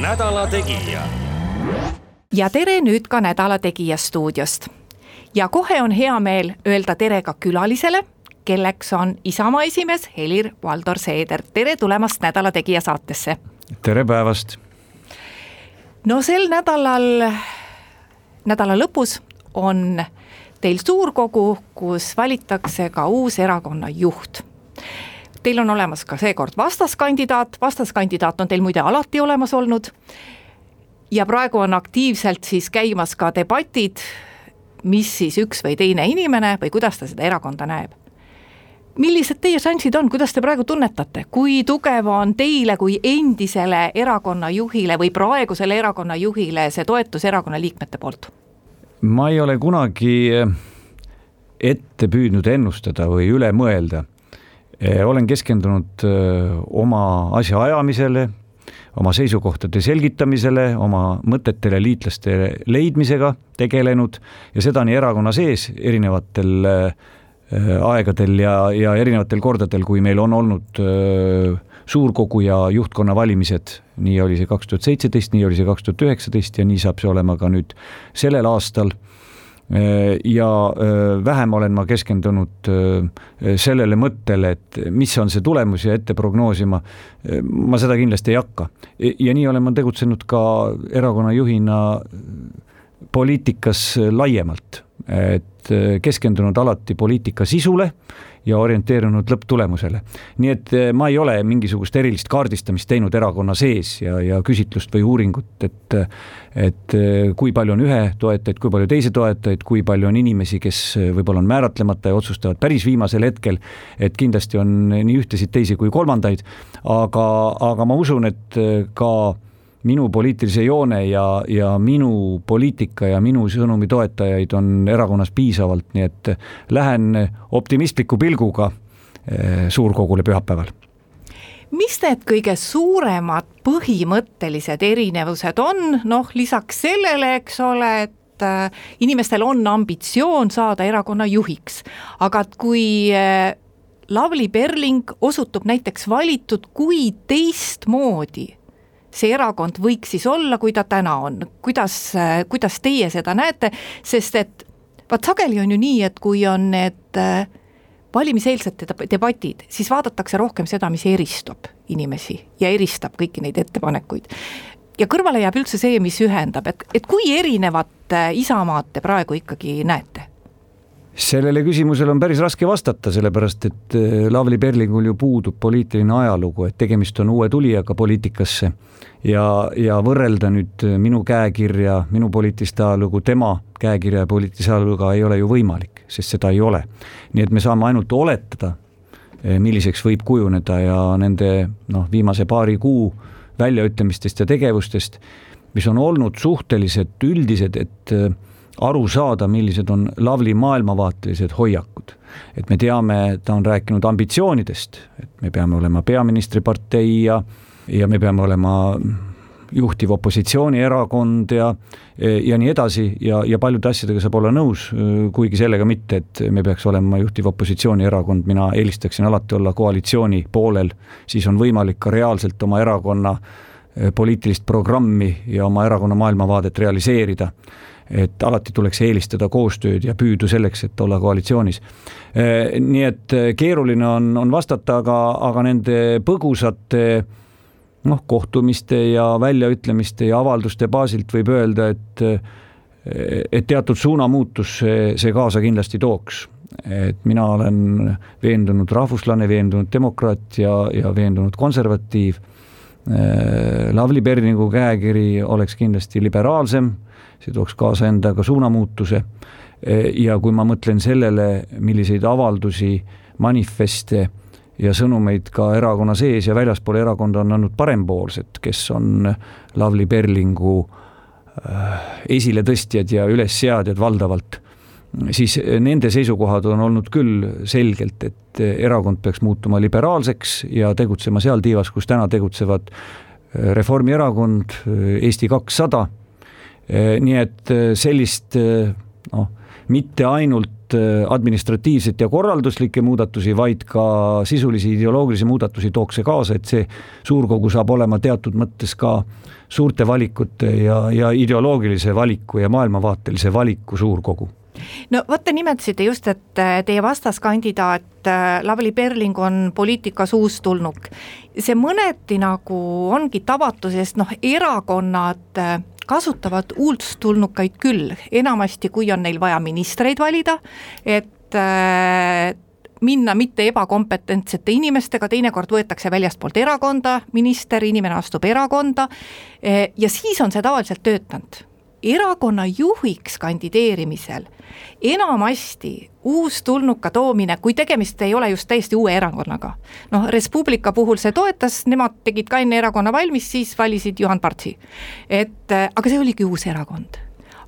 nädala Tegija. ja tere nüüd ka Nädala Tegija stuudiost. ja kohe on hea meel öelda tere ka külalisele, kelleks on Isamaa esimees Helir-Valdor Seeder, tere tulemast Nädala Tegija saatesse. tere päevast. no sel nädalal, nädala lõpus on teil suurkogu, kus valitakse ka uus erakonna juht Teil on olemas ka seekord vastaskandidaat, vastaskandidaat on teil muide alati olemas olnud. ja praegu on aktiivselt siis käimas ka debatid, mis siis üks või teine inimene või kuidas ta seda erakonda näeb. Millised teie šansid on, kuidas te praegu tunnetate, kui tugev on teile kui endisele erakonna juhile või praegusele erakonna juhile see toetus erakonna liikmete poolt? ma ei ole kunagi ette püüdnud ennustada või üle mõelda olen keskendunud eh, oma asja ajamisele, oma seisukohtade selgitamisele, oma mõtetele liitlaste leidmisega tegelenud ja seda nii erakonna sees erinevatel eh, aegadel ja, ja erinevatel kordadel, kui meil on olnud suurkogu ja juhtkonna valimised, nii oli see kaks tuhat seitseteist, nii oli see kaks tuhat üheksateist ja nii saab see olema ka nüüd sellel aastal. Äh, ja äh, vähem olen ma keskendunud äh, sellele mõttele, et mis on see tulemus ja ette prognoosima. ma seda kindlasti ei hakka ja nii olen ma tegutsenud ka erakonna juhina poliitikas laiemalt, et keskendunud alati poliitika sisule ja orienteerunud lõpptulemusele. nii et eh, ma ei ole mingisugust erilist kaardistamist teinud erakonna sees ja, ja küsitlust või uuringut, et et eh, kui palju on ühe toetajaid, kui palju teise toetajaid, kui palju on inimesi, kes eh, võib-olla on määratlemata ja otsustavad päris viimasel hetkel, et kindlasti on nii ühtesid, teisi kui kolmandaid, aga, aga ma usun, et ka minu poliitilise joone ja, ja minu poliitika ja minu sõnumi toetajaid on erakonnas piisavalt, nii et lähen optimistliku pilguga eh, suurkogule pühapäeval. Mis need kõige suuremad põhimõttelised erinevused on, noh lisaks sellele, eks ole, et äh, inimestel on ambitsioon saada erakonna juhiks, aga et kui äh, Lavly Perling osutub näiteks valitud, kui teistmoodi see erakond võiks siis olla, kui ta täna on, kuidas, kuidas teie seda näete, sest et vaat sageli on ju nii, et kui on need äh, valimiseelsed debatid, siis vaadatakse rohkem seda, mis eristab inimesi ja eristab kõiki neid ettepanekuid. ja kõrvale jääb üldse see, mis ühendab, et, et kui erinevat äh, Isamaad te praegu ikkagi näete? Sellele küsimusele on päris raske vastata, sellepärast et äh, Lavly Perlingul ju puudub poliitiline ajalugu, et tegemist on uue tulijaga poliitikasse ja, ja võrrelda nüüd äh, minu käekirja, minu poliitilist ajalugu tema käekirja ja poliitilise ajaluguga ei ole ju võimalik, sest seda ei ole. nii et me saame ainult oletada, äh, milliseks võib kujuneda ja nende noh, viimase paari kuu väljaütlemistest ja tegevustest, mis on olnud suhteliselt üldised, et aru saada, millised on Lavly maailmavaatelised hoiakud. et me teame, ta on rääkinud ambitsioonidest, et me peame olema peaministripartei ja, ja me peame olema juhtiv opositsioonierakond ja, ja nii edasi ja, ja paljude asjadega saab olla nõus, kuigi sellega mitte, et me peaks olema juhtiv opositsioonierakond, mina eelistaksin alati olla koalitsiooni poolel, siis on võimalik ka reaalselt oma erakonna poliitilist programmi ja oma erakonna maailmavaadet realiseerida et alati tuleks eelistada koostööd ja püüdu selleks, et olla koalitsioonis. Eh, nii et eh, keeruline on, on vastata, aga, aga nende põgusate noh, kohtumiste ja väljaütlemiste ja avalduste baasilt võib öelda, et eh, et teatud suunamuutus see, see kaasa kindlasti tooks. Et mina olen veendunud rahvuslane, veendunud demokraat ja, ja veendunud konservatiiv. Lavly Perlingu käekiri oleks kindlasti liberaalsem, see tooks kaasa endaga suunamuutuse. Ja kui ma mõtlen sellele, milliseid avaldusi, manifeste ja sõnumeid ka erakonna sees ja väljaspool erakonda on andnud parempoolsed, kes on Lavly Perlingu äh, esiletõstjad ja ülesseadjad valdavalt, siis nende seisukohad on olnud küll selgelt, et erakond peaks muutuma liberaalseks ja tegutsema seal tiivas, kus täna tegutsevad Reformierakond, Eesti kakssada, nii et sellist noh, mitte ainult administratiivset ja korralduslikke muudatusi, vaid ka sisulisi ideoloogilisi muudatusi tooks see kaasa, et see suurkogu saab olema teatud mõttes ka suurte valikute ja, ja ideoloogilise valiku ja maailmavaatelise valiku suurkogu no vot, te nimetasite just, et teie vastaskandidaat Lavly Perling on poliitikas uustulnuk. see mõneti nagu ongi tavatu, sest noh, erakonnad kasutavad uudstulnukaid küll, enamasti kui on neil vaja ministreid valida, et äh, minna mitte ebakompetentsete inimestega, teinekord võetakse väljastpoolt erakonda minister, inimene astub erakonda äh, ja siis on see tavaliselt töötanud erakonna juhiks kandideerimisel enamasti uustulnuka toomine, kui tegemist ei ole just täiesti uue erakonnaga. noh, Res Publica puhul see toetas, nemad tegid ka enne erakonna valmis, siis valisid Juhan Partsi. et äh, aga see oligi uus erakond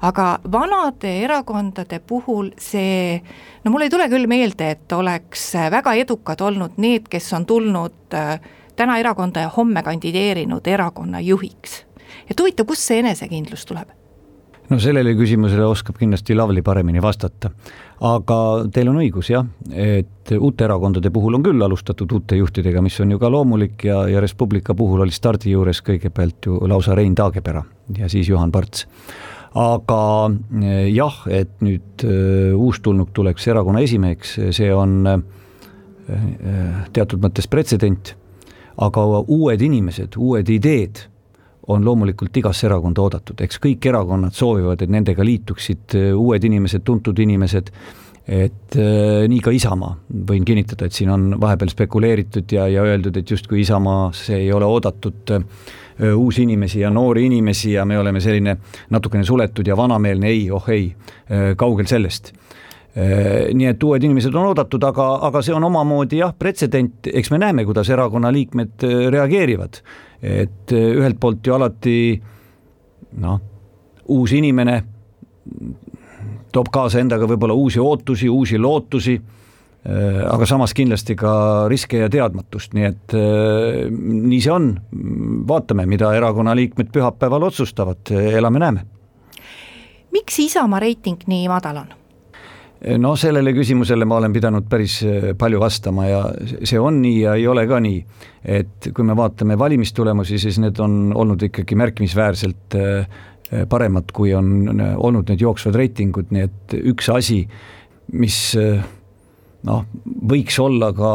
aga vanade erakondade puhul see, no mul ei tule küll meelde, et oleks väga edukad olnud need, kes on tulnud äh, täna erakonda ja homme kandideerinud erakonna juhiks. et huvitav, kust see enesekindlus tuleb? No sellele küsimusele oskab kindlasti Lavly paremini vastata. aga teil on õigus jah, et uute erakondade puhul on küll alustatud uute juhtidega, mis on ju ka loomulik ja, ja Res Publica puhul oli stardi juures kõigepealt ju lausa Rein Taagepera ja siis Juhan Parts. aga eh, jah, et nüüd uh, uustulnuk tuleks erakonna esimeheks, see on uh, teatud mõttes pretsedent, aga uued inimesed, uued ideed on loomulikult igasse erakonda oodatud, eks kõik erakonnad soovivad, et nendega liituksid äh, uued inimesed, tuntud inimesed, et äh, nii ka Isamaa, võin kinnitada, et siin on vahepeal spekuleeritud ja, ja öeldud, et justkui Isamaasse ei ole oodatud äh, uusi inimesi ja noori inimesi ja me oleme selline natukene suletud ja vanameelne, ei, oh ei äh,, kaugel sellest. Äh, nii et uued inimesed on oodatud, aga, aga see on omamoodi jah, pretsedent, eks me näeme, kuidas erakonna liikmed äh, reageerivad et eh, ühelt poolt ju alati noh, uus inimene toob kaasa endaga võib-olla uusi ootusi, uusi lootusi, eh, aga samas kindlasti ka riske ja teadmatust, nii et eh, nii see on. vaatame, mida erakonna liikmed pühapäeval otsustavad, elame-näeme. miks Isamaa reiting nii madal on? No sellele küsimusele ma olen pidanud päris äh, palju vastama ja see on nii ja ei ole ka nii. et kui me vaatame valimistulemusi, siis need on olnud ikkagi märkimisväärselt äh, paremad, kui on äh, olnud need jooksvad reitingud, nii et üks asi, mis noh, võiks olla ka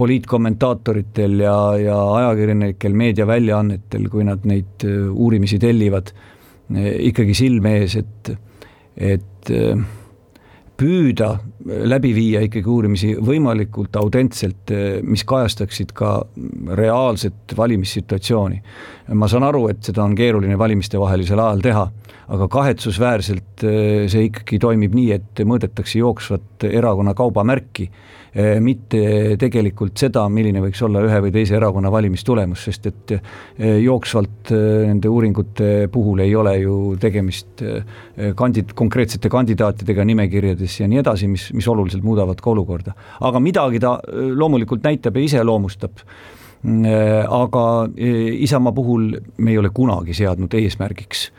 poliitkommentaatoritel ja, ja ajakirjanikel, meediaväljaannetel, kui nad neid uurimisi tellivad, ikkagi silme ees, et, et püüda läbi viia ikkagi uurimisi võimalikult autentselt, mis kajastaksid ka reaalset valimissituatsiooni. ma saan aru, et seda on keeruline valimistevahelisel ajal teha, aga kahetsusväärselt eh, see ikkagi toimib nii, et mõõdetakse jooksvat erakonna kaubamärki mitte tegelikult seda, milline võiks olla ühe või teise erakonna valimistulemus, sest et eh, jooksvalt eh, nende uuringute puhul ei ole ju tegemist kandi-, konkreetsete kandidaatidega nimekirjades ja nii edasi, mis, mis oluliselt muudavad ka olukorda. aga midagi ta loomulikult näitab ja iseloomustab mm, aga Isamaa puhul me ei ole kunagi seadnud eesmärgiks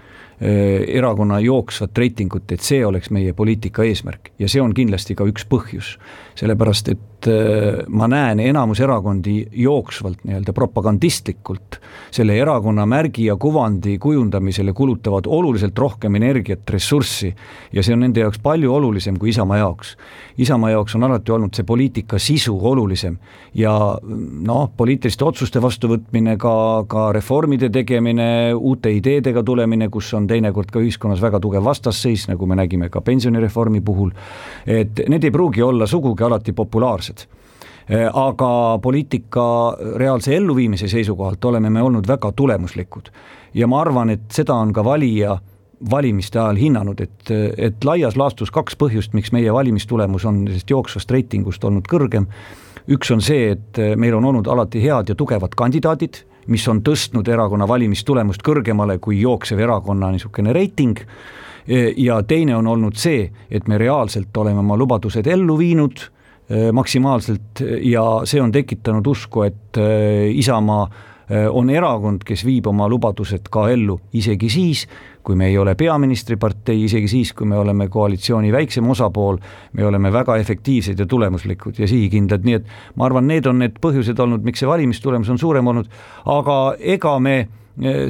erakonna jooksvat reitingut, et see oleks meie poliitika eesmärk. Ja see on kindlasti ka üks põhjus. Sellepärast et äh, ma näen enamus erakondi jooksvalt nii-öelda propagandistlikult selle erakonna märgi ja kuvandi kujundamisele kulutavad oluliselt rohkem energiat, ressurssi ja see on nende jaoks palju olulisem kui Isamaa jaoks. Isamaa jaoks on alati olnud see poliitika sisu olulisem ja noh, poliitiliste otsuste vastuvõtmine, ka, ka reformide tegemine, uute ideedega tulemine, kus on teinekord ka ühiskonnas väga tugev vastasseis, nagu me nägime ka pensionireformi puhul, et need ei pruugi olla sugugi alati populaarsed aga poliitika reaalse elluviimise seisukohalt oleme me olnud väga tulemuslikud. ja ma arvan, et seda on ka valija valimiste ajal hinnanud, et, et laias laastus kaks põhjust, miks meie valimistulemus on sellest jooksvast reitingust olnud kõrgem. üks on see, et meil on olnud alati head ja tugevad kandidaadid, mis on tõstnud erakonna valimistulemust kõrgemale kui jooksev erakonna niisugune reiting. ja teine on olnud see, et me reaalselt oleme oma lubadused ellu viinud maksimaalselt ja see on tekitanud usku, et eh, Isamaa eh, on erakond, kes viib oma lubadused ka ellu, isegi siis, kui me ei ole peaministripartei, isegi siis, kui me oleme koalitsiooni väiksem osapool, me oleme väga efektiivsed ja tulemuslikud ja sihikindlad, nii et ma arvan, need on need põhjused olnud, miks see valimistulemus on suurem olnud, aga ega me eh,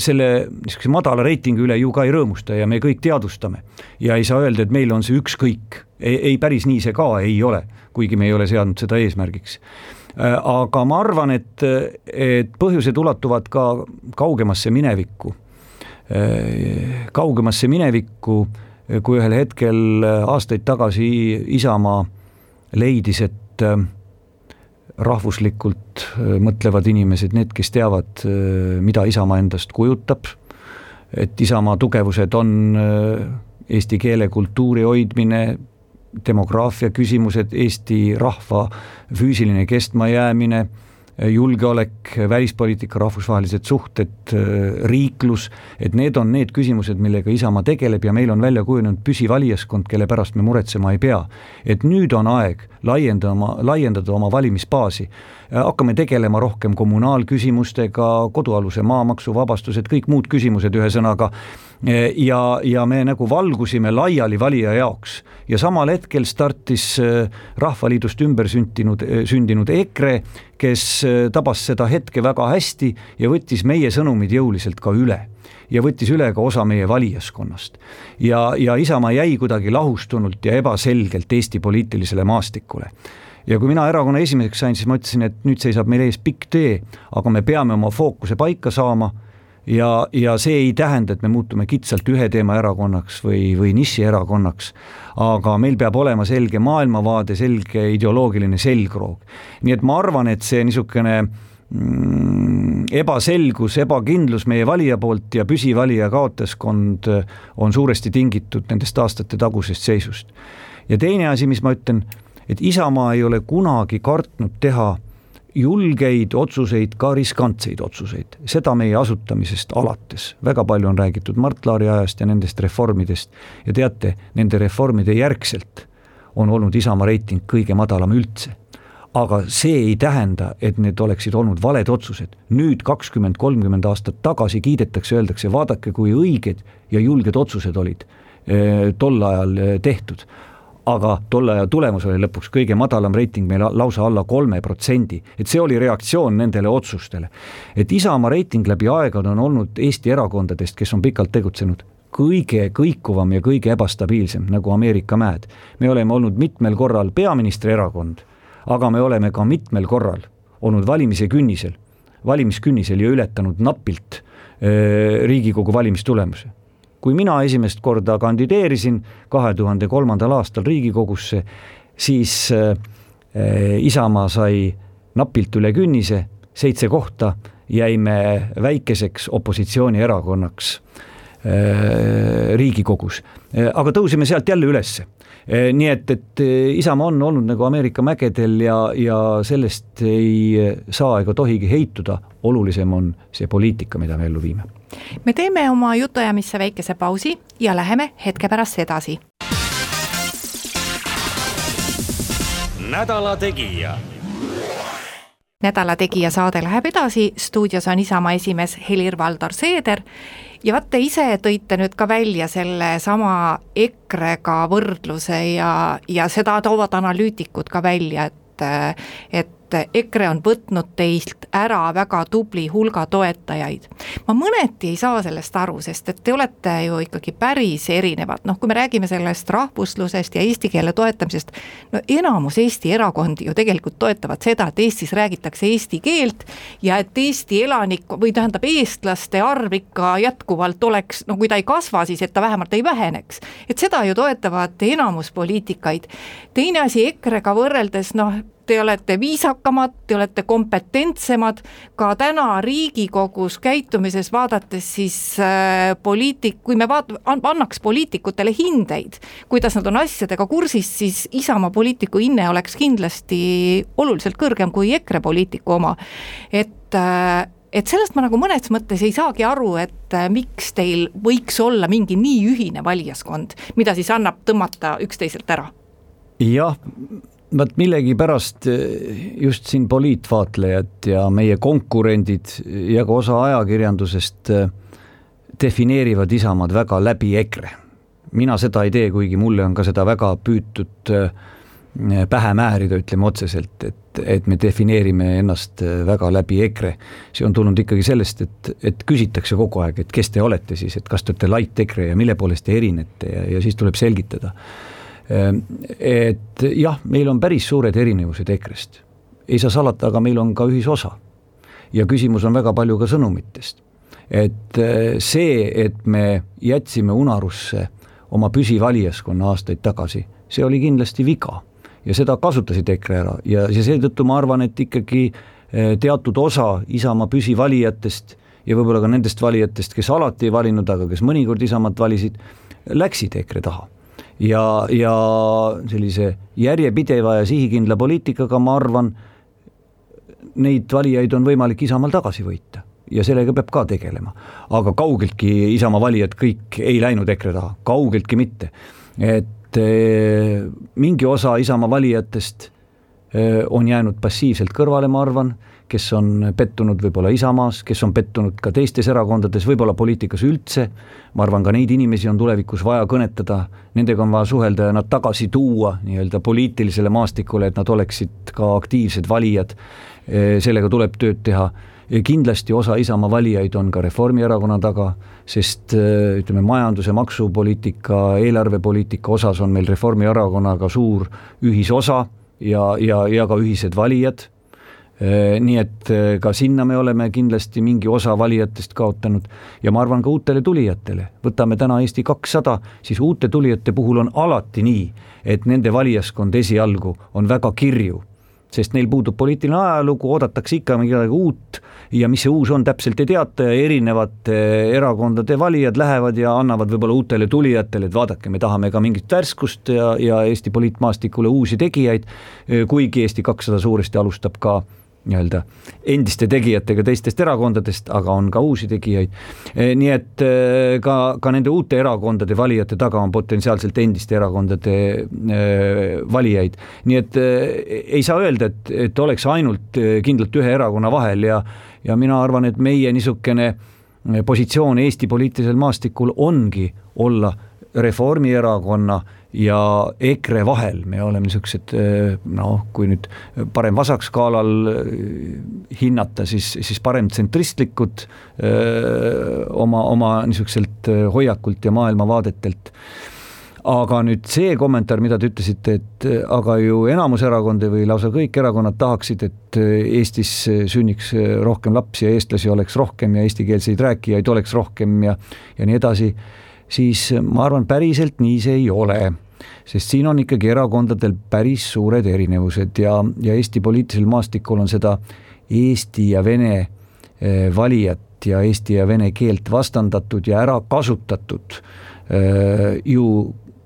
selle niisuguse madala reitingu üle ju ka ei rõõmusta ja me kõik teadvustame. ja ei saa öelda, et meil on see ükskõik, ei, päris nii see ka ei ole, kuigi me ei ole seadnud seda eesmärgiks. Eh, aga ma arvan, et, et põhjused ulatuvad ka kaugemasse minevikku. Äh, kaugemasse minevikku, kui ühel hetkel aastaid tagasi Isamaa leidis, et rahvuslikult mõtlevad inimesed, need, kes teavad, mida Isamaa endast kujutab, et Isamaa tugevused on eesti keele, kultuuri hoidmine, demograafia küsimused, Eesti rahva füüsiline kestmajäämine julgeolek, välispoliitika, rahvusvahelised suhted, riiklus, et need on need küsimused, millega Isamaa tegeleb ja meil on välja kujunenud püsivalijaskond, kelle pärast me muretsema ei pea. et nüüd on aeg laiendama, laiendada oma valimisbaasi. hakkame tegelema rohkem kommunaalküsimustega, kodualuse maamaksu vabastused, kõik muud küsimused, ühesõnaga ja, ja me nagu valgusime laiali valija jaoks. Ja samal hetkel startis äh, Rahvaliidust ümber sündinud, äh, sündinud EKRE, kes tabas seda hetke väga hästi ja võttis meie sõnumid jõuliselt ka üle. Ja võttis üle ka osa meie valijaskonnast. ja, ja Isamaa jäi kuidagi lahustunult ja ebaselgelt Eesti poliitilisele maastikule. Ja kui mina erakonna esimeseks sain, siis ma ütlesin, et nüüd seisab meil ees pikk tee, aga me peame oma fookuse paika saama ja, ja see ei tähenda, et me muutume kitsalt ühe teema erakonnaks või, või nišierakonnaks, aga meil peab olema selge maailmavaade, selge ideoloogiline selgroog. nii et ma arvan, et see niisugune mm, ebaselgus, ebakindlus meie valija poolt ja püsivalija kaotajaskond on suuresti tingitud nendest aastate tagusest seisust. ja teine asi, mis ma ütlen, et Isamaa ei ole kunagi kartnud teha julgeid otsuseid, ka riskantseid otsuseid, seda meie asutamisest alates. väga palju on räägitud Mart Laari ajast ja nendest reformidest ja teate, nende reformide järgselt on olnud Isamaa reiting kõige madalam üldse. aga see ei tähenda, et need oleksid olnud valed otsused. nüüd kakskümmend, kolmkümmend aastat tagasi kiidetakse, öeldakse, vaadake, kui õiged ja julged otsused olid eh, tol ajal eh, tehtud aga tolle aja tulemus oli lõpuks kõige madalam reiting meil lausa alla kolme protsendi, et see oli reaktsioon nendele otsustele. et Isamaa reiting läbi aegade on olnud Eesti erakondadest, kes on pikalt tegutsenud, kõige kõikuvam ja kõige ebastabiilsem, nagu Ameerika mäed. me oleme olnud mitmel korral peaministri erakond, aga me oleme ka mitmel korral olnud valimise künnisel, valimiskünnisel ja ületanud napilt äh, Riigikogu valimistulemuse kui mina esimest korda kandideerisin kahe tuhande kolmandal aastal Riigikogusse, siis äh, Isamaa sai napilt üle künnise, seitse kohta, jäime väikeseks opositsioonierakonnaks äh, Riigikogus, äh, aga tõusime sealt jälle ülesse. Nii et, et Isamaa on olnud nagu Ameerika mägedel ja, ja sellest ei saa ega tohigi heituda, olulisem on see poliitika, mida me ellu viime me teeme oma jutuajamisse väikese pausi ja läheme hetke pärast edasi. nädala Tegija. Nädala Tegija saade läheb edasi, stuudios on Isamaa esimees Helir-Valdor Seeder. Ja vaat te ise tõite nüüd ka välja sellesama EKRE-ga võrdluse ja, ja seda toovad analüütikud ka välja, et, et et EKRE on võtnud teilt ära väga tubli hulga toetajaid. ma mõneti ei saa sellest aru, sest et te olete ju ikkagi päris erinevad, noh, kui me räägime sellest rahvuslusest ja eesti keele toetamisest, no enamus Eesti erakondi ju tegelikult toetavad seda, et Eestis räägitakse eesti keelt ja et Eesti elanik või tähendab, eestlaste arv ikka jätkuvalt oleks, no kui ta ei kasva, siis et ta vähemalt ei väheneks. et seda ju toetavad enamus poliitikaid. teine asi EKRE-ga võrreldes, noh, te olete viisakamad, te olete kompetentsemad, ka täna Riigikogus käitumises vaadates siis äh, poliitik, kui me vaat-, annaks poliitikutele hindeid, kuidas nad on asjadega kursis, siis Isamaa poliitiku hinne oleks kindlasti oluliselt kõrgem kui EKRE poliitiku oma. et äh, et sellest ma nagu mõnes mõttes ei saagi aru, et äh, miks teil võiks olla mingi nii ühine valijaskond, mida siis annab tõmmata üksteiselt ära? jah, vot millegipärast äh, just siin poliitvaatlejad ja meie konkurendid ja ka osa ajakirjandusest äh, defineerivad Isamaad väga läbi EKRE. mina seda ei tee, kuigi mulle on ka seda väga püütud pähe määrida, ütleme otseselt, et et me defineerime ennast väga läbi EKRE. see on tulnud ikkagi sellest, et, et küsitakse kogu aeg, et kes te olete siis, et kas te olete light EKRE ja mille poolest te erinete ja, ja siis tuleb selgitada. Ähm, et jah, meil on päris suured erinevused EKRE-st, ei saa salata, aga meil on ka ühisosa. ja küsimus on väga palju ka sõnumitest. et äh, see, et me jätsime unarusse oma püsivalijaskonna aastaid tagasi, see oli kindlasti viga ja seda kasutasid EKRE ära ja, ja seetõttu ma arvan, et ikkagi eh, teatud osa Isamaa püsivalijatest ja võib-olla ka nendest valijatest, kes alati ei valinud, aga kes mõnikord Isamaad valisid, läksid EKRE taha. Ja, ja sellise järjepideva ja sihikindla poliitikaga, ma arvan, neid valijaid on võimalik Isamaal tagasi võita ja sellega peab ka tegelema. aga kaugeltki Isamaa valijad kõik ei läinud EKRE taha, kaugeltki mitte. et eh, mingi osa Isamaa valijatest eh, on jäänud passiivselt kõrvale, ma arvan, kes on pettunud võib-olla Isamaas, kes on pettunud ka teistes erakondades, võib-olla poliitikas üldse, ma arvan, ka neid inimesi on tulevikus vaja kõnetada, nendega on vaja suhelda ja nad tagasi tuua nii-öelda poliitilisele maastikule, et nad oleksid ka aktiivsed valijad, eh, sellega tuleb tööd teha. Kindlasti osa Isamaa valijaid on ka Reformierakonna taga, sest äh, ütleme, majandus- ja maksupoliitika, eelarvepoliitika osas on meil Reformierakonnaga suur ühisosa ja, ja, ja ka ühised valijad nii et äh, ka sinna me oleme kindlasti mingi osa valijatest kaotanud. Ja ma arvan ka uutele tulijatele, võtame täna Eesti kakssada, siis uute tulijate puhul on alati nii, et nende valijaskond esialgu on väga kirju. Sest neil puudub poliitiline ajalugu, oodatakse ikka midagi uut. Ja mis see uus on, täpselt ei teata. Ja erinevate erakondade valijad lähevad ja annavad võib-olla uutele tulijatele, et vaadake, me tahame ka mingit värskust ja, ja Eesti poliitmaastikule uusi tegijaid, kuigi Eesti kakssada suuresti alustab ka äh, nii-öelda endiste tegijatega teistest erakondadest, aga on ka uusi tegijaid. Eh, nii et eh, ka, ka nende uute erakondade valijate taga on potentsiaalselt endiste erakondade eh, valijaid. nii et ei saa öelda, et, et oleks ainult kindlalt ühe erakonna vahel ja, ja mina arvan, et meie niisugune positsioon Eesti poliitilisel maastikul ongi olla Reformierakonna ja EKRE vahel me oleme niisugused noh, kui nüüd parem-vasak skaalal äh, hinnata, siis, siis paremtsentristlikud äh, oma, oma niisuguselt hoiakult ja maailmavaadetelt. Aga nüüd see kommentaar, mida te ütlesite, et aga ju enamus erakondi või lausa kõik erakonnad tahaksid, et Eestis sünniks rohkem lapsi ja eestlasi oleks rohkem ja eestikeelseid rääkijaid oleks rohkem ja, ja nii edasi siis ma arvan, päriselt nii see ei ole. Sest siin on ikkagi erakondadel päris suured erinevused ja, ja Eesti poliitilisel maastikul on seda Eesti ja Vene eh, valijat ja eesti ja vene keelt vastandatud ja ära kasutatud eh, ju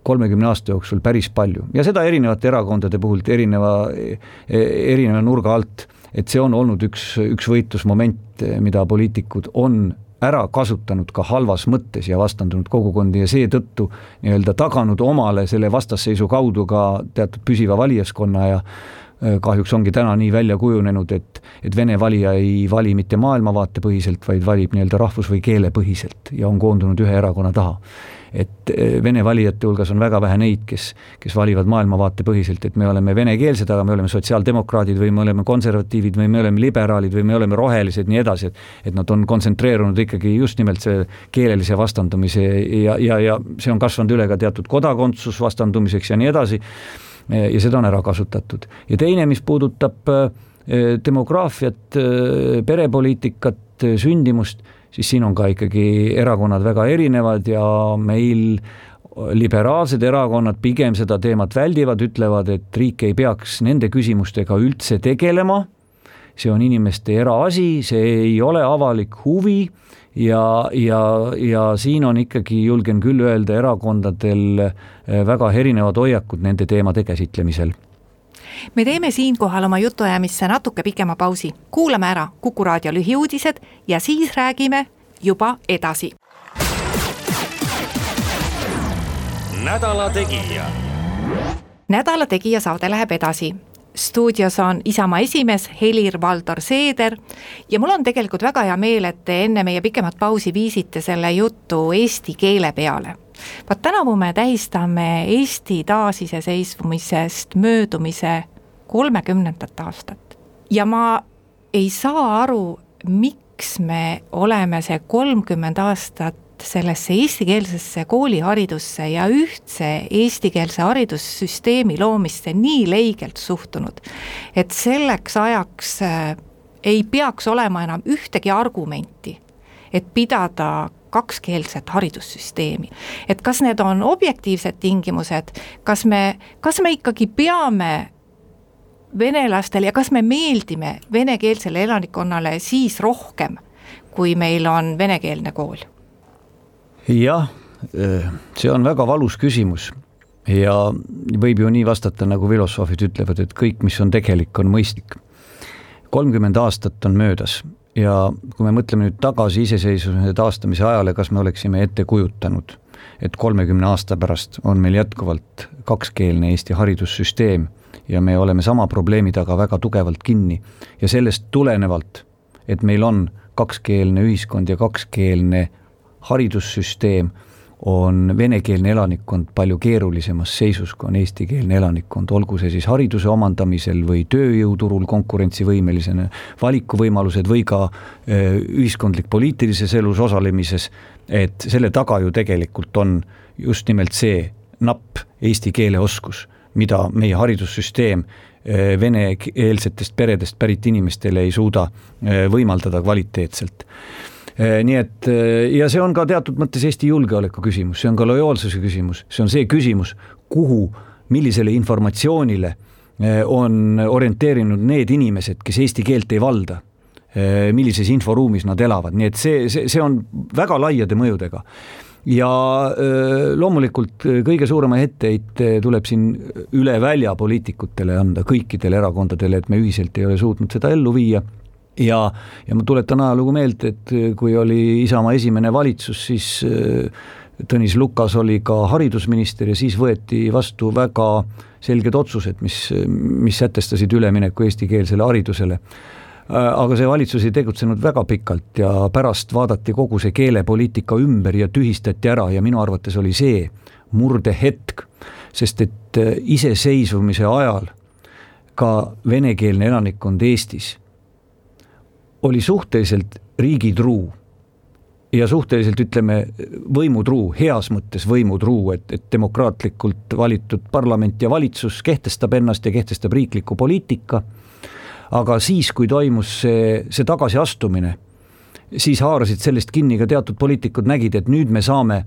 kolmekümne aasta jooksul päris palju. Ja seda erinevate erakondade puhul erineva, eh, erineva nurga alt, et see on olnud üks, üks võitlusmoment, mida poliitikud on ära kasutanud ka halvas mõttes ja vastandunud kogukondi ja seetõttu nii-öelda taganud omale selle vastasseisu kaudu ka teatud püsiva valijaskonna ja kahjuks ongi täna nii välja kujunenud, et, et Vene valija ei vali mitte maailmavaatepõhiselt, vaid valib nii-öelda rahvus- või keelepõhiselt ja on koondunud ühe erakonna taha. Et eh, Vene valijate hulgas on väga vähe neid, kes, kes valivad maailmavaatepõhiselt, et me oleme venekeelsed, aga me oleme sotsiaaldemokraadid või me oleme konservatiivid või me oleme liberaalid või me oleme rohelised, nii edasi, et et nad on kontsentreerunud ikkagi just nimelt see keelelise vastandumise ja, ja, ja see on kasvanud üle ka teatud kodakondsus vastandumiseks ja nii edasi, ja seda on ära kasutatud. ja teine, mis puudutab eh, demograafiat, eh, perepoliitikat, sündimust siis siin on ka ikkagi erakonnad väga erinevad ja meil liberaalsed erakonnad pigem seda teemat väldivad, ütlevad, et riik ei peaks nende küsimustega üldse tegelema, see on inimeste eraasi, see ei ole avalik huvi ja, ja, ja siin on ikkagi, julgen küll öelda, erakondadel eh, väga erinevad hoiakud nende teemade käsitlemisel. Me teeme siinkohal oma jutuajamisse natuke pikema pausi, kuulame ära Kuku raadio lühiuudised ja siis räägime juba edasi. Nädala Tegija. nädala Tegija saade läheb edasi stuudios on Isamaa esimees Helir-Valdor Seeder ja mul on tegelikult väga hea meel, et te enne meie pikemat pausi viisite selle jutu eesti keele peale. vaat tänavu me tähistame Eesti taasiseseisvumisest möödumise kolmekümnendat aastat ja ma ei saa aru, miks me oleme see kolmkümmend aastat sellesse eestikeelsesse kooliharidusse ja ühtse eestikeelse haridussüsteemi loomisse nii leigelt suhtunud, et selleks ajaks äh, ei peaks olema enam ühtegi argumenti, et pidada kakskeelset haridussüsteemi. et kas need on objektiivsed tingimused, kas me, kas me ikkagi peame venelastele ja kas me meeldime venekeelsele elanikkonnale siis rohkem, kui meil on venekeelne kool jah, äh, see on väga valus küsimus ja võib ju nii vastata, nagu filosoofid ütlevad, et kõik, mis on tegelik, on mõistlik. kolmkümmend aastat on möödas ja kui me mõtleme nüüd tagasi iseseisvuse taastamise ajale, kas me oleksime ette kujutanud, et kolmekümne aasta pärast on meil jätkuvalt kakskeelne Eesti haridussüsteem ja me oleme sama probleemi taga väga tugevalt kinni ja sellest tulenevalt, et meil on kakskeelne ühiskond ja kakskeelne haridussüsteem, on venekeelne elanikkond palju keerulisemas seisus, kui on eestikeelne elanikkond, olgu see siis hariduse omandamisel või tööjõuturul konkurentsivõimelisena, valikuvõimalused või ka äh, ühiskondlik-poliitilises elus osalemises, et selle taga ju tegelikult on just nimelt see napp eesti keele oskus, mida meie haridussüsteem äh, venekeelsetest peredest pärit inimestele ei suuda äh, võimaldada kvaliteetselt. Eh, nii et eh, ja see on ka teatud mõttes Eesti julgeoleku küsimus, see on ka lojaalsuse küsimus, see on see küsimus, kuhu, millisele informatsioonile eh, on orienteerinud need inimesed, kes eesti keelt ei valda millises inforuumis nad elavad, nii et see, see, see on väga laiade mõjudega. Ja loomulikult kõige suurema etteheite tuleb siin üle välja poliitikutele anda, kõikidele erakondadele, et me ühiselt ei ole suutnud seda ellu viia ja, ja ma tuletan ajalugu meelde, et äh, kui oli Isamaa esimene valitsus, siis äh, Tõnis Lukas oli ka haridusminister ja siis võeti vastu väga selged otsused, mis, mis sätestasid ülemineku eestikeelsele haridusele. Äh, aga see valitsus ei tegutsenud väga pikalt ja pärast vaadati kogu see keelepoliitika ümber ja tühistati ära ja minu arvates oli see murdehetk, sest et iseseisvumise ajal ka venekeelne elanikkond Eestis oli suhteliselt riigitruu ja suhteliselt ütleme, võimutruu, heas mõttes võimutruu, et, et demokraatlikult valitud parlament ja valitsus kehtestab ennast ja kehtestab riikliku poliitika, aga siis, kui toimus see, see tagasiastumine, siis haarasid sellest kinni ka teatud poliitikud, nägid, et nüüd me saame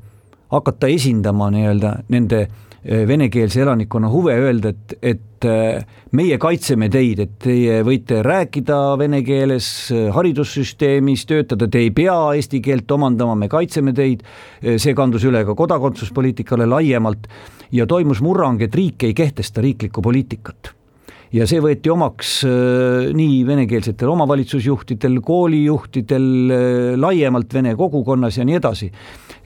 hakata esindama nii-öelda nende venekeelse elanikkonna huve, öelda, et, et eh, meie kaitseme teid, et teie võite rääkida vene keeles eh, haridussüsteemis, töötada, te ei pea eesti keelt omandama, me kaitseme teid. see kandus üle ka kodakondsuspoliitikale laiemalt ja toimus murrang, et riik ei kehtesta riiklikku poliitikat ja see võeti omaks äh, nii venekeelsetel omavalitsusjuhtidel, koolijuhtidel, äh, laiemalt vene kogukonnas ja nii edasi.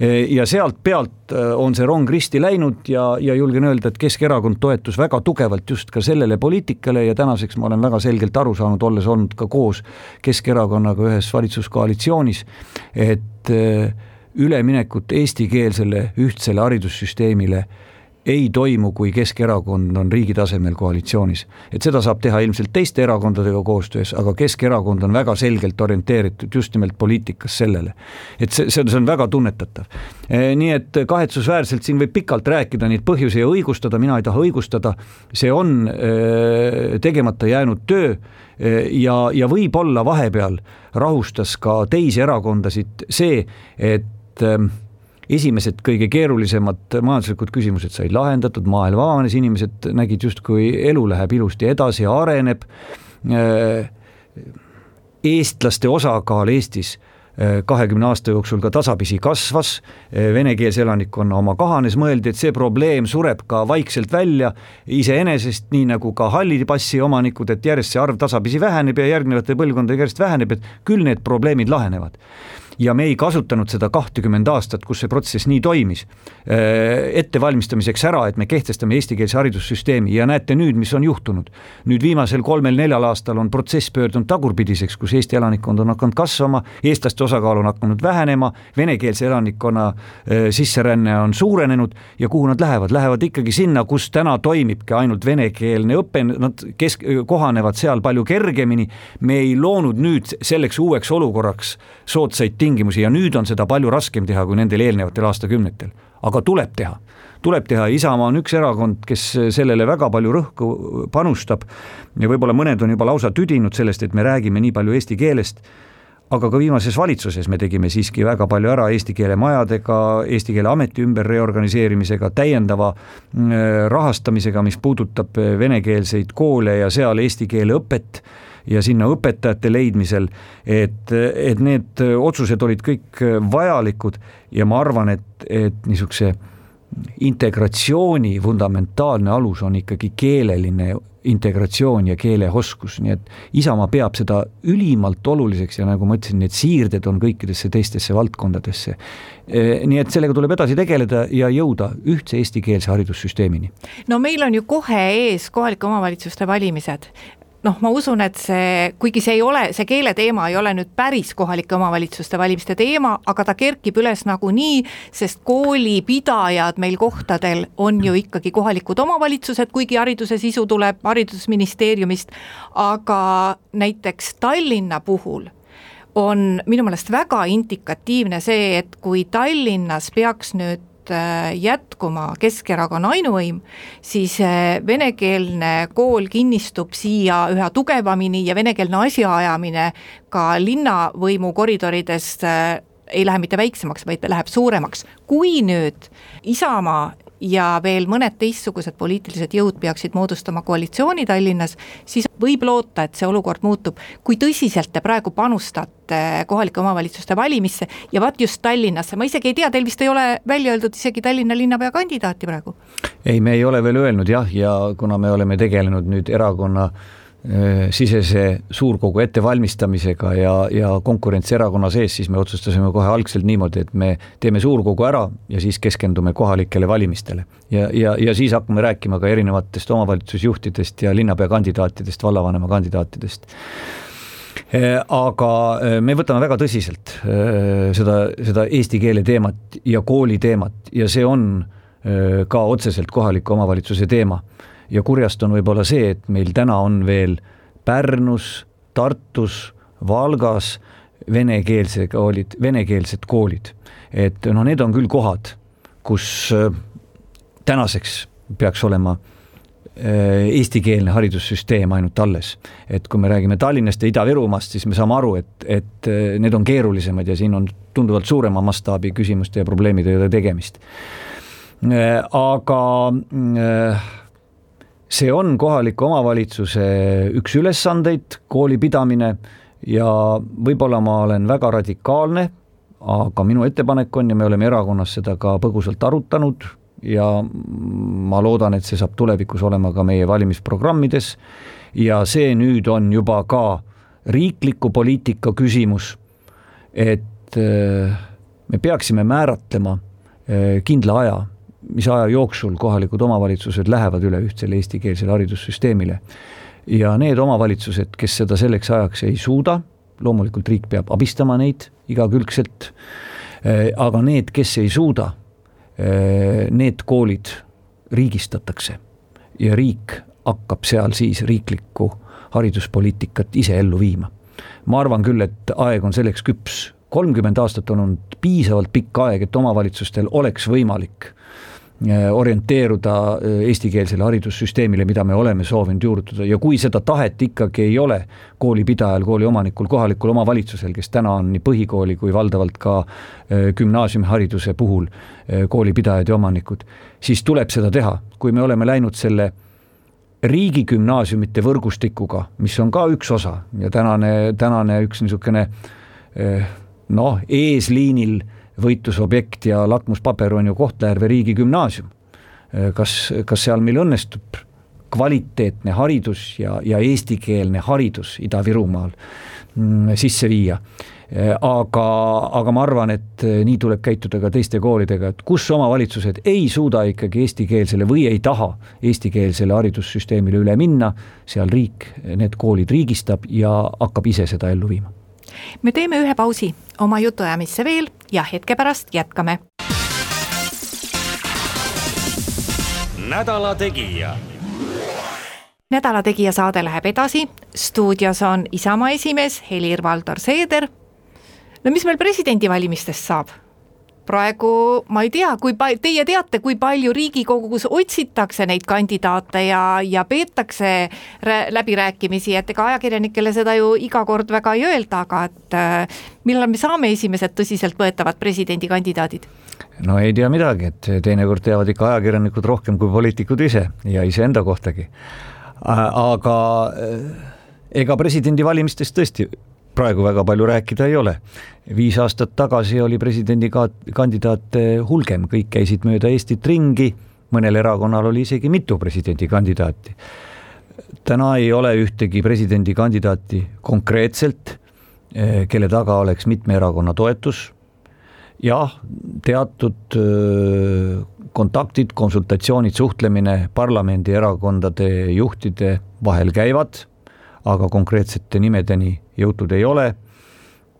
Äh, ja sealt pealt on see rong risti läinud ja, ja julgen öelda, et Keskerakond toetus väga tugevalt just ka sellele poliitikale ja tänaseks ma olen väga selgelt aru saanud, olles olnud ka koos Keskerakonnaga ühes valitsuskoalitsioonis, et üleminekut eestikeelsele ühtsele haridussüsteemile ei toimu, kui Keskerakond on riigi tasemel koalitsioonis. et seda saab teha ilmselt teiste erakondadega koostöös, aga Keskerakond on väga selgelt orienteeritud just nimelt poliitikas sellele. et see, see on, see on väga tunnetatav. E, nii et kahetsusväärselt siin võib pikalt rääkida neid põhjusi ja õigustada, mina ei taha õigustada, see on e, tegemata jäänud töö e, ja, ja võib-olla vahepeal rahustas ka teisi erakondasid see, et esimesed kõige keerulisemad majanduslikud küsimused said lahendatud, maailm avanes, inimesed nägid justkui elu läheb ilusti edasi ja areneb. eestlaste osakaal Eestis kahekümne aasta jooksul ka tasapisi kasvas, venekeelse elanikkonna oma kahanes, mõeldi, et see probleem sureb ka vaikselt välja iseenesest, nii nagu ka halli passi omanikud, et järjest see arv tasapisi väheneb ja järgnevate põlvkondadega järjest väheneb, et küll need probleemid lahenevad ja me ei kasutanud seda kahtekümmend aastat, kus see protsess nii toimis, äh, ettevalmistamiseks ära, et me kehtestame eestikeelse haridussüsteemi. Ja näete nüüd, mis on juhtunud. nüüd viimasel kolmel-neljal aastal on protsess pöördunud tagurpidiseks, kus Eesti elanikkond on hakanud kasvama, eestlaste osakaal on hakanud vähenema, venekeelse elanikkonna äh, sisseränne on suurenenud ja kuhu nad lähevad, lähevad ikkagi sinna, kus täna toimibki ainult venekeelne õpe, nad kesk-, kohanevad seal palju kergemini, me ei loonud nüüd selleks uueks olukorraks soodsaid tingimusi ja nüüd on seda palju raskem teha kui nendel eelnevatel aastakümnetel, aga tuleb teha. Tuleb teha, Isamaa on üks erakond, kes sellele väga palju rõhku panustab. Ja võib-olla mõned on juba lausa tüdinud sellest, et me räägime nii palju eesti keelest, aga ka viimases valitsuses me tegime siiski väga palju ära eesti keele majadega, eesti keele ameti ümber reorganiseerimisega, täiendava mm, rahastamisega, mis puudutab venekeelseid koole ja seal eesti keele õpet ja sinna õpetajate leidmisel, et, et need otsused olid kõik vajalikud ja ma arvan, et, et niisuguse integratsiooni fundamentaalne alus on ikkagi keeleline integratsioon ja keeleoskus, nii et Isamaa peab seda ülimalt oluliseks ja nagu ma ütlesin, need siirded on kõikidesse teistesse valdkondadesse. nii et sellega tuleb edasi tegeleda ja jõuda ühtse eestikeelse haridussüsteemini. no meil on ju kohe ees kohalike omavalitsuste valimised noh, ma usun, et see, kuigi see ei ole, see keeleteema ei ole nüüd päris kohalike omavalitsuste valimiste teema, aga ta kerkib üles nagunii, sest koolipidajad meil kohtadel on ju ikkagi kohalikud omavalitsused, kuigi hariduse sisu tuleb Haridusministeeriumist, aga näiteks Tallinna puhul on minu meelest väga indikatiivne see, et kui Tallinnas peaks nüüd jätkuma Keskerakonna ainuvõim, siis äh, venekeelne kool kinnistub siia üha tugevamini ja venekeelne asjaajamine ka linnavõimu koridorides äh, ei lähe mitte väiksemaks, vaid läheb suuremaks. kui nüüd Isamaa ja veel mõned teistsugused poliitilised jõud peaksid moodustama koalitsiooni Tallinnas, siis võib loota, et see olukord muutub. kui tõsiselt te praegu panustate kohalike omavalitsuste valimisse ja vaat just Tallinnasse, ma isegi ei tea, teil vist ei ole välja öeldud isegi Tallinna linnapea kandidaati praegu? ei, me ei ole veel öelnud jah, ja kuna me oleme tegelenud nüüd erakonna äh, sisese suurkogu ettevalmistamisega ja, ja konkurents erakonna sees, siis me otsustasime kohe algselt niimoodi, et me teeme suurkogu ära ja siis keskendume kohalikele valimistele. ja, ja, ja siis hakkame rääkima ka erinevatest omavalitsusjuhtidest ja linnapea kandidaatidest, vallavanema kandidaatidest äh, aga äh, me võtame väga tõsiselt seda, seda eesti keele teemat ja kooli teemat ja see on ka otseselt kohaliku omavalitsuse teema ja kurjast on võib-olla see, et meil täna on veel Pärnus, Tartus, Valgas venekeelse koolid, venekeelsed koolid. et noh, need on küll kohad, kus äh, tänaseks peaks olema äh, eestikeelne haridussüsteem ainult alles. et kui me räägime Tallinnast ja Ida-Virumaast, siis me saame aru, et, et äh, need on keerulisemad ja siin on tunduvalt suurema mastaabi küsimuste ja probleemidega tegemist. aga see on kohaliku omavalitsuse üks ülesandeid, kooli pidamine ja võib-olla ma olen väga radikaalne, aga minu ettepanek on ja me oleme erakonnas seda ka põgusalt arutanud ja ma loodan, et see saab tulevikus olema ka meie valimisprogrammides. Ja see nüüd on juba ka riikliku poliitika küsimus, et äh, me peaksime määratlema äh, kindla aja mis aja jooksul kohalikud omavalitsused lähevad üle ühtsele eestikeelsele haridussüsteemile. ja need omavalitsused, kes seda selleks ajaks ei suuda, loomulikult riik peab abistama neid igakülgselt, eh, aga need, kes ei suuda, eh, need koolid riigistatakse ja riik hakkab seal siis riiklikku hariduspoliitikat ise ellu viima. ma arvan küll, et aeg on selleks küps, kolmkümmend aastat on olnud piisavalt pikk aeg, et omavalitsustel oleks võimalik orienteeruda eestikeelsele haridussüsteemile, mida me oleme soovinud juurutada. Ja kui seda tahet ikkagi ei ole koolipidajal, kooli omanikul, kohalikul omavalitsusel, kes täna on nii põhikooli kui valdavalt ka gümnaasiumihariduse puhul koolipidajad ja omanikud, siis tuleb seda teha, kui me oleme läinud selle riigigümnaasiumite võrgustikuga, mis on ka üks osa ja tänane, tänane üks niisugune noh, eesliinil võitlusobjekt ja lakmuspaber on ju Kohtla-Järve riigigümnaasium. Kas, kas seal meil õnnestub kvaliteetne haridus ja, ja eestikeelne haridus Ida-Virumaal mm, sisse viia aga, aga ma arvan, et nii tuleb käituda ka teiste koolidega, et kus omavalitsused ei suuda ikkagi eestikeelsele või ei taha eestikeelsele haridussüsteemile üle minna, seal riik need koolid riigistab ja hakkab ise seda ellu viima. Me teeme ühe pausi oma jutuajamisse veel ja hetke pärast jätkame. nädala Tegija nädala Tegija saade läheb edasi, stuudios on Isamaa esimees Helir-Valdor Seeder no mis meil presidendivalimistest saab? Praegu ma ei tea, kui pa-, teie teate, kui palju Riigikogus otsitakse neid kandidaate ja, ja peetakse läbirääkimisi, et ega ajakirjanikele seda ju iga kord väga ei öelda, aga et äh, millal me saame esimesed tõsiseltvõetavad presidendikandidaadid? no ei tea midagi, et teinekord teavad ikka ajakirjanikud rohkem kui poliitikud ise ja iseenda kohtagi. aga äh, ega presidendivalimistest tõesti praegu väga palju rääkida ei ole. viis aastat tagasi oli presidendikandidaate hulgem, kõik käisid mööda Eestit ringi, mõnel erakonnal oli isegi mitu presidendikandidaati. täna ei ole ühtegi presidendikandidaati konkreetselt, eh, kelle taga oleks mitme erakonna toetus. jah, teatud eh, kontaktid, konsultatsioonid, suhtlemine parlamendierakondade juhtide vahel käivad aga konkreetsete nimedeni jõutud ei ole.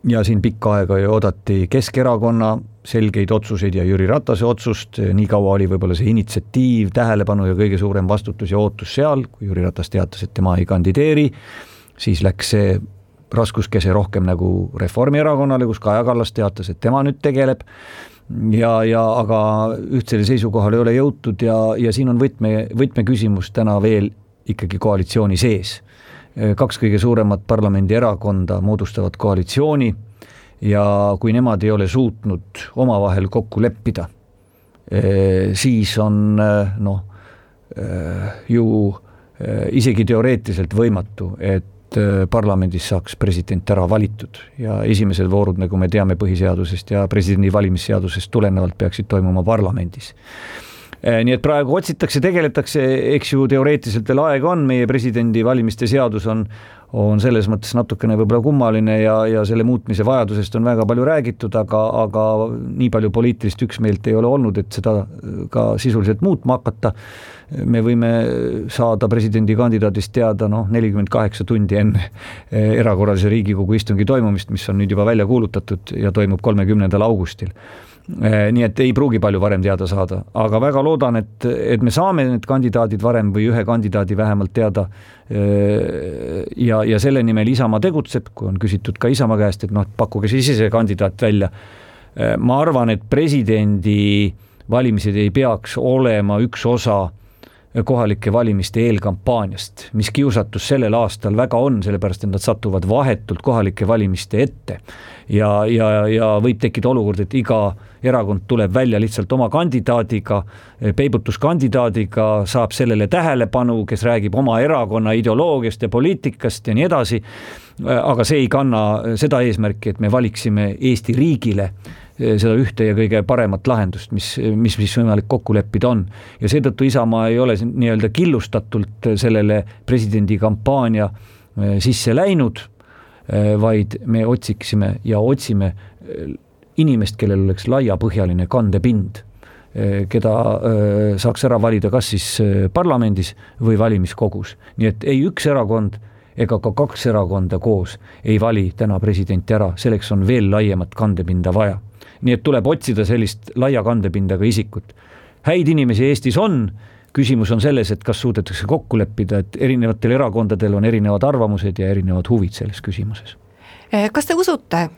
ja siin pikka aega ju oodati Keskerakonna selgeid otsuseid ja Jüri Ratase otsust, nii kaua oli võib-olla see initsiatiiv, tähelepanu ja kõige suurem vastutus ja ootus seal, kui Jüri Ratas teatas, et tema ei kandideeri, siis läks see raskuskese rohkem nagu Reformierakonnale, kus Kaja Kallas teatas, et tema nüüd tegeleb. Ja, ja aga ühtsele seisukohale ei ole jõutud ja, ja siin on võtme, võtmeküsimus täna veel ikkagi koalitsiooni sees kaks kõige suuremat parlamendierakonda moodustavad koalitsiooni ja kui nemad ei ole suutnud omavahel kokku leppida, eh, siis on eh, noh, ju isegi teoreetiliselt võimatu, et parlamendis saaks president ära valitud. Ja esimesed voorud, nagu me teame põhiseadusest ja presidendi valimisseadusest tulenevalt, peaksid toimuma parlamendis nii et praegu otsitakse, tegeletakse, eks ju, teoreetiliselt veel aega on, meie presidendivalimiste seadus on, on selles mõttes natukene võib-olla kummaline ja, ja selle muutmise vajadusest on väga palju räägitud, aga, aga nii palju poliitilist üksmeelt ei ole olnud, et seda ka sisuliselt muutma hakata. me võime saada presidendikandidaadist teada noh, nelikümmend kaheksa tundi enne eh, erakorralise Riigikogu istungi toimumist, mis on nüüd juba välja kuulutatud ja toimub kolmekümnendal augustil nii et ei pruugi palju varem teada saada, aga väga loodan, et, et me saame need kandidaadid varem või ühe kandidaadi vähemalt teada. Eh, ja, ja selle nimel Isamaa tegutseb, kui on küsitud ka Isamaa käest, et noh, pakkuge siis ise see kandidaat välja. Eh, ma arvan, et presidendi valimised ei peaks olema üks osa kohalike valimiste eelkampaaniast, mis kiusatus sellel aastal väga on, sellepärast et nad satuvad vahetult kohalike valimiste ette. ja, ja, ja võib tekkida olukord, et iga erakond tuleb välja lihtsalt oma kandidaadiga, peibutuskandidaadiga, saab sellele tähelepanu, kes räägib oma erakonna ideoloogiast ja poliitikast ja nii edasi. aga see ei kanna seda eesmärki, et me valiksime Eesti riigile Eh, seda ühte ja kõige paremat lahendust, mis, mis, mis võimalik kokku leppida on. ja seetõttu Isamaa ei ole nii-öelda killustatult sellele presidendikampaania eh, sisse läinud, eh, vaid me otsiksime ja otsime inimest, kellel oleks laiapõhjaline kandepind, keda saaks ära valida kas siis parlamendis või valimiskogus. nii et ei üks erakond ega ka kaks erakonda koos ei vali täna presidenti ära, selleks on veel laiemat kandepinda vaja nii et tuleb otsida sellist laia kandepindaga isikut. häid inimesi Eestis on, küsimus on selles, et kas suudetakse kokku leppida, et erinevatel erakondadel on erinevad arvamused ja erinevad huvid selles küsimuses. Eh, kas te usute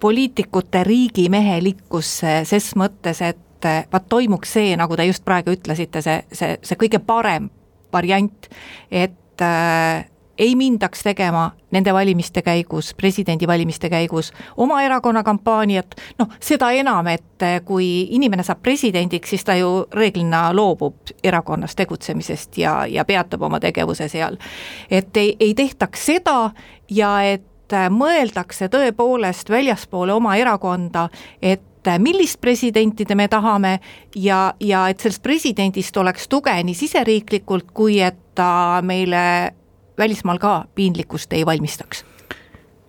poliitikute riigimehelikkusse ses mõttes, et vaat toimuks see, nagu te just praegu ütlesite, see, see, see kõige parem variant, et äh, ei mindaks tegema nende valimiste käigus, presidendivalimiste käigus oma erakonna kampaaniat, noh, seda enam, et eh, kui inimene saab presidendiks, siis ta ju reeglina loobub erakonnas tegutsemisest ja, ja peatab oma tegevuse seal. et ei, ei tehtaks seda ja et eh, mõeldakse tõepoolest väljaspoole oma erakonda, et eh, millist presidenti me tahame ja, ja et sellest presidendist oleks tuge nii siseriiklikult, kui et ta meile välismaal ka piinlikkust ei valmistaks?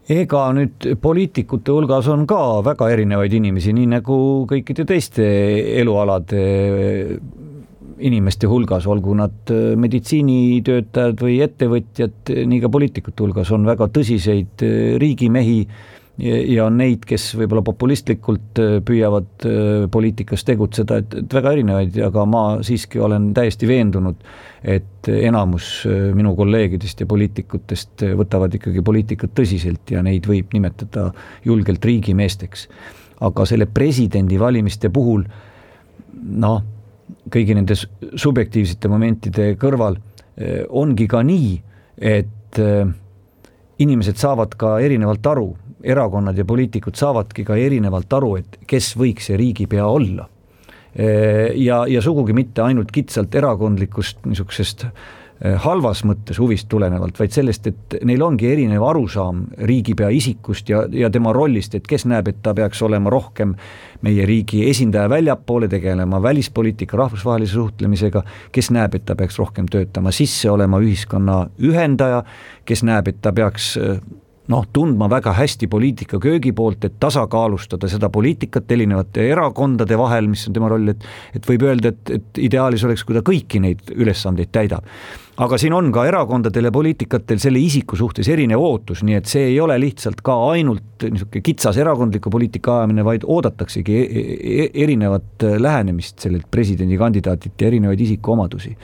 ega nüüd poliitikute hulgas on ka väga erinevaid inimesi, nii nagu kõikide teiste elualade inimeste hulgas, olgu nad meditsiinitöötajad või ettevõtjad, nii ka poliitikute hulgas on väga tõsiseid riigimehi ja on neid, kes võib-olla populistlikult püüavad poliitikas tegutseda, et, et väga erinevaid, aga ma siiski olen täiesti veendunud, et enamus äh, minu kolleegidest ja poliitikutest äh, võtavad ikkagi poliitikat tõsiselt ja neid võib nimetada julgelt riigimeesteks. aga selle presidendivalimiste puhul noh, kõigi nende subjektiivsete momentide kõrval äh, ongi ka nii, et inimesed saavad ka erinevalt aru, erakonnad ja poliitikud saavadki ka erinevalt aru, et kes võiks see riigipea olla. Ja, ja sugugi mitte ainult kitsalt erakondlikust niisugusest halvas mõttes huvist tulenevalt, vaid sellest, et neil ongi erinev arusaam riigipea isikust ja, ja tema rollist, et kes näeb, et ta peaks olema rohkem meie riigi esindaja väljapoole, tegelema välispoliitika, rahvusvahelise suhtlemisega, kes näeb, et ta peaks rohkem töötama sisse, olema ühiskonna ühendaja, kes näeb, et ta peaks noh, tundma väga hästi poliitika köögi poolt, et tasakaalustada seda poliitikat erinevate erakondade vahel, mis on tema roll, et et võib öelda, et, et ideaalis oleks, kui ta kõiki neid ülesandeid täidab. aga siin on ka erakondadel ja poliitikatel selle isiku suhtes erinev ootus, nii et see ei ole lihtsalt ka ainult niisugune kitsas erakondliku poliitika ajamine, vaid oodataksegi e e erinevat lähenemist sellelt presidendikandidaatilt ja erinevaid isikuomadusi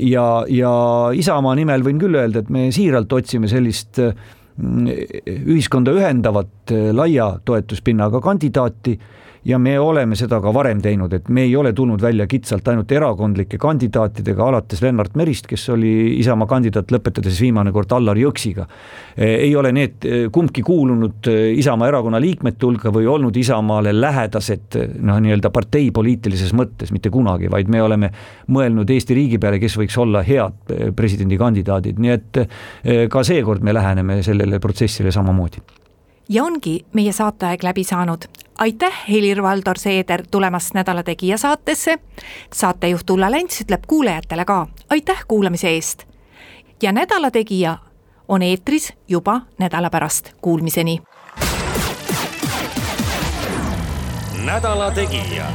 ja, ja Isamaa nimel võin küll öelda, et me siiralt otsime sellist äh, ühiskonda ühendavat laia toetuspinnaga kandidaati ja me oleme seda ka varem teinud, et me ei ole tulnud välja kitsalt ainult erakondlike kandidaatidega, alates Lennart Merist, kes oli Isamaa kandidaat, lõpetades viimane kord Allar Jõksiga. ei ole need kumbki kuulunud Isamaa erakonna liikmete hulka või olnud Isamaale lähedased noh, nii-öelda partei poliitilises mõttes mitte kunagi, vaid me oleme mõelnud Eesti riigi peale, kes võiks olla head presidendikandidaadid, nii et ka seekord me läheneme sellele protsessile samamoodi ja ongi meie saateaeg läbi saanud. aitäh, Helir-Valdor Seeder tulemast Nädala Tegija saatesse. saatejuht Ulla Lents ütleb kuulajatele ka aitäh kuulamise eest. ja Nädala Tegija on eetris juba nädala pärast, kuulmiseni. nädala Tegija